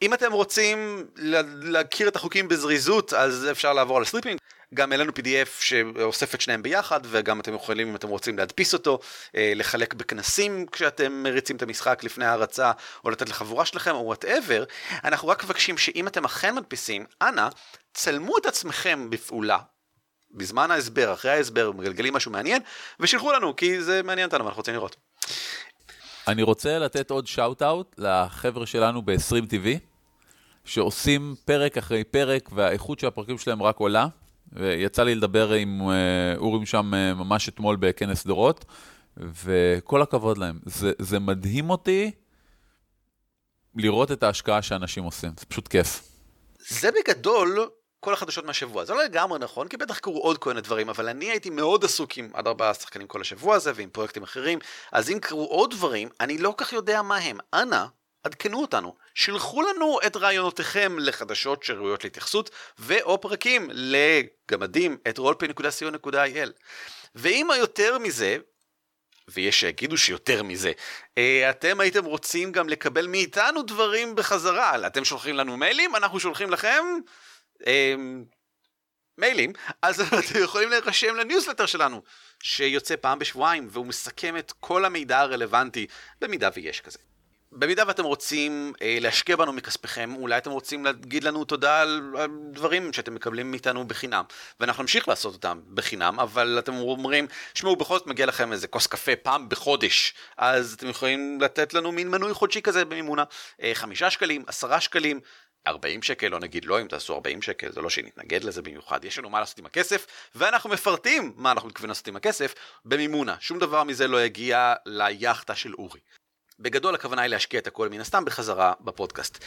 אם אתם רוצים לה- להכיר את החוקים בזריזות, אז אפשר לעבור על סטריפים. גם העלינו PDF שאוסף את שניהם ביחד, וגם אתם יכולים, אם אתם רוצים, להדפיס אותו, אה, לחלק בכנסים כשאתם מריצים את המשחק לפני ההרצה, או לתת לחבורה שלכם, או whatever. אנחנו רק מבקשים שאם אתם אכן מדפיסים, אנא, צלמו את עצמכם בפעולה. בזמן ההסבר, אחרי ההסבר, מגלגלים משהו מעניין, ושילחו לנו, כי זה מעניין אותנו, ואנחנו רוצים לראות.
אני רוצה לתת עוד shout-out לחבר'ה שלנו ב-20 TV, שעושים פרק אחרי פרק, והאיכות של הפרקים שלהם רק עולה. ויצא לי לדבר עם אה, אורים שם אה, ממש אתמול בכנס שדרות, וכל הכבוד להם. זה, זה מדהים אותי לראות את ההשקעה שאנשים עושים, זה פשוט כיף.
זה בגדול כל החדשות מהשבוע. זה לא לגמרי נכון, כי בטח קרו עוד כל מיני דברים, אבל אני הייתי מאוד עסוק עם עד ארבעה שחקנים כל השבוע הזה, ועם פרויקטים אחרים, אז אם קרו עוד דברים, אני לא כך יודע מה הם. אנא, עדכנו אותנו. שילחו לנו את רעיונותיכם לחדשות שראויות להתייחסות, ואו פרקים לגמדים את roleplay.co.il. ואם היותר מזה, ויש שיגידו שיותר מזה, אה, אתם הייתם רוצים גם לקבל מאיתנו דברים בחזרה. אתם שולחים לנו מיילים, אנחנו שולחים לכם אה, מיילים, אז אתם יכולים להירשם לניוזלטר שלנו, שיוצא פעם בשבועיים, והוא מסכם את כל המידע הרלוונטי, במידה ויש כזה. במידה ואתם רוצים אה, להשקיע בנו מכספיכם, אולי אתם רוצים להגיד לנו תודה על, על דברים שאתם מקבלים מאיתנו בחינם, ואנחנו נמשיך לעשות אותם בחינם, אבל אתם אומרים, שמעו, בכל זאת מגיע לכם איזה כוס קפה פעם בחודש, אז אתם יכולים לתת לנו מין מנוי חודשי כזה במימונה, אה, חמישה שקלים, עשרה שקלים, 40 שקל, לא נגיד לא אם תעשו 40 שקל, זה לא שנתנגד לזה במיוחד, יש לנו מה לעשות עם הכסף, ואנחנו מפרטים מה אנחנו מתכוונים לעשות עם הכסף במימונה, שום דבר מזה לא יגיע ליאכטה של אורי. בגדול הכוונה היא להשקיע את הכל מן הסתם בחזרה בפודקאסט.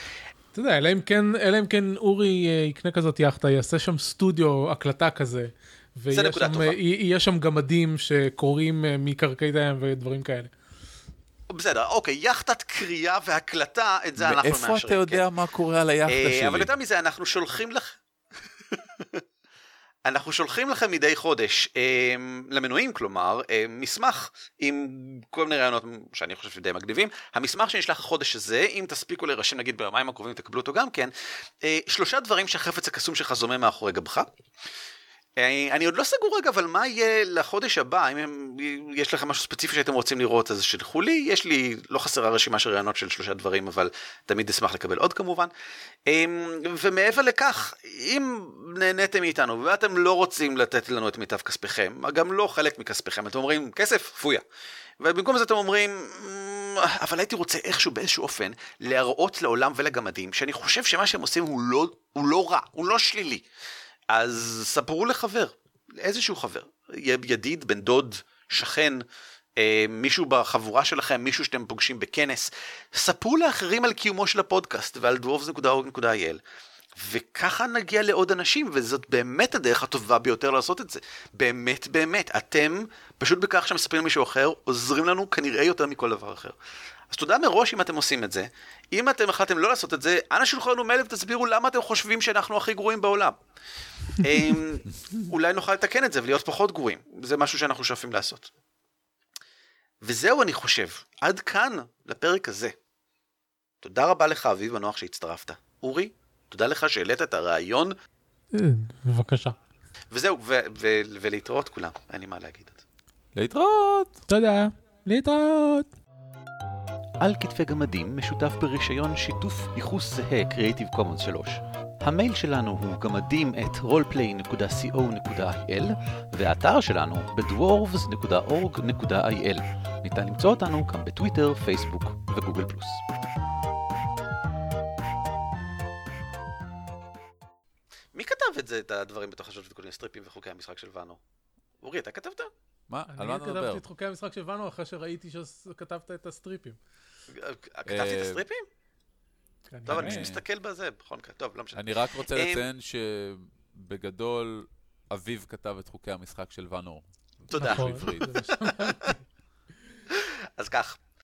אתה יודע, אלא אם כן, אלא אם כן אורי אה, יקנה כזאת יאכטה, יעשה שם סטודיו הקלטה כזה. ויהיה
נקודה
שם,
טובה.
אה, יהיה שם גמדים שקורים אה, מקרקעית הים ודברים כאלה.
בסדר, אוקיי, יאכטת קריאה והקלטה, את זה אנחנו מאשרים.
מאיפה אתה יודע
כן.
מה קורה על היאכטה
אה,
שלי?
אבל יותר מזה, אנחנו שולחים לך... אנחנו שולחים לכם מדי חודש, אה, למנויים כלומר, אה, מסמך עם כל מיני רעיונות שאני חושב שדי מגניבים. המסמך שנשלח החודש הזה, אם תספיקו להירשם נגיד ביומיים הקרובים תקבלו אותו גם כן, אה, שלושה דברים שהחפץ הקסום שלך זומם מאחורי גבך. אה, אני עוד לא סגור רגע, אבל מה יהיה לחודש הבא, אם הם, יש לכם משהו ספציפי שאתם רוצים לראות, אז שלחו לי, יש לי, לא חסרה רשימה של רעיונות של שלושה דברים, אבל תמיד אשמח לקבל עוד כמובן. אה, ומעבר לכך, אם נהניתם מאיתנו ואתם לא רוצים לתת לנו את מיטב כספיכם, גם לא חלק מכספיכם, אתם אומרים, כסף, פויה. ובמקום זה אתם אומרים, "מ, אבל הייתי רוצה איכשהו באיזשהו אופן להראות לעולם ולגמדים שאני חושב שמה שהם עושים הוא לא, הוא לא רע, הוא לא שלילי. אז ספרו לחבר, איזשהו חבר, ידיד, בן דוד, שכן, אה, מישהו בחבורה שלכם, מישהו שאתם פוגשים בכנס, ספרו לאחרים על קיומו של הפודקאסט ועל dwarves.org.il. וככה נגיע לעוד אנשים, וזאת באמת הדרך הטובה ביותר לעשות את זה. באמת, באמת. אתם, פשוט בכך שמספרים למישהו אחר, עוזרים לנו כנראה יותר מכל דבר אחר. אז תודה מראש אם אתם עושים את זה. אם אתם החלטתם לא לעשות את זה, אנא שלחו לנו מייל ותסבירו למה אתם חושבים שאנחנו הכי גרועים בעולם. אמ, אולי נוכל לתקן את זה ולהיות פחות גרועים. זה משהו שאנחנו שואפים לעשות. וזהו אני חושב, עד כאן לפרק הזה. תודה רבה לך אביב הנוח שהצטרפת. אורי, תודה לך שהעלית את הרעיון,
אה, בבקשה.
וזהו, ו- ו- ולהתראות כולם, אין לי מה להגיד.
להתראות!
תודה. להתראות.
על כתפי גמדים משותף ברישיון שיתוף ייחוס זהה Creative Commons 3. המייל שלנו הוא גמדים את roleplay.co.il והאתר שלנו בדוורבס.org.il. ניתן למצוא אותנו גם בטוויטר, פייסבוק וגוגל פלוס. מי כתב את זה, את הדברים בתוך השעות וכל מיני סטריפים וחוקי המשחק של ואנו? אורי, אתה כתבת?
מה? על מה
אני
אתה מדבר?
כתבתי את חוקי המשחק שהבנו אחרי שראיתי שכתבת את הסטריפים.
כתבתי את
אה,
הסטריפים?
כנראה.
טוב, אני מסתכל בזה, בכל מקרה, טוב, לא משנה.
אני רק רוצה
אמ,
לציין שבגדול, אביב כתב את חוקי המשחק של ואנור.
תודה.
נכון.
אז כך,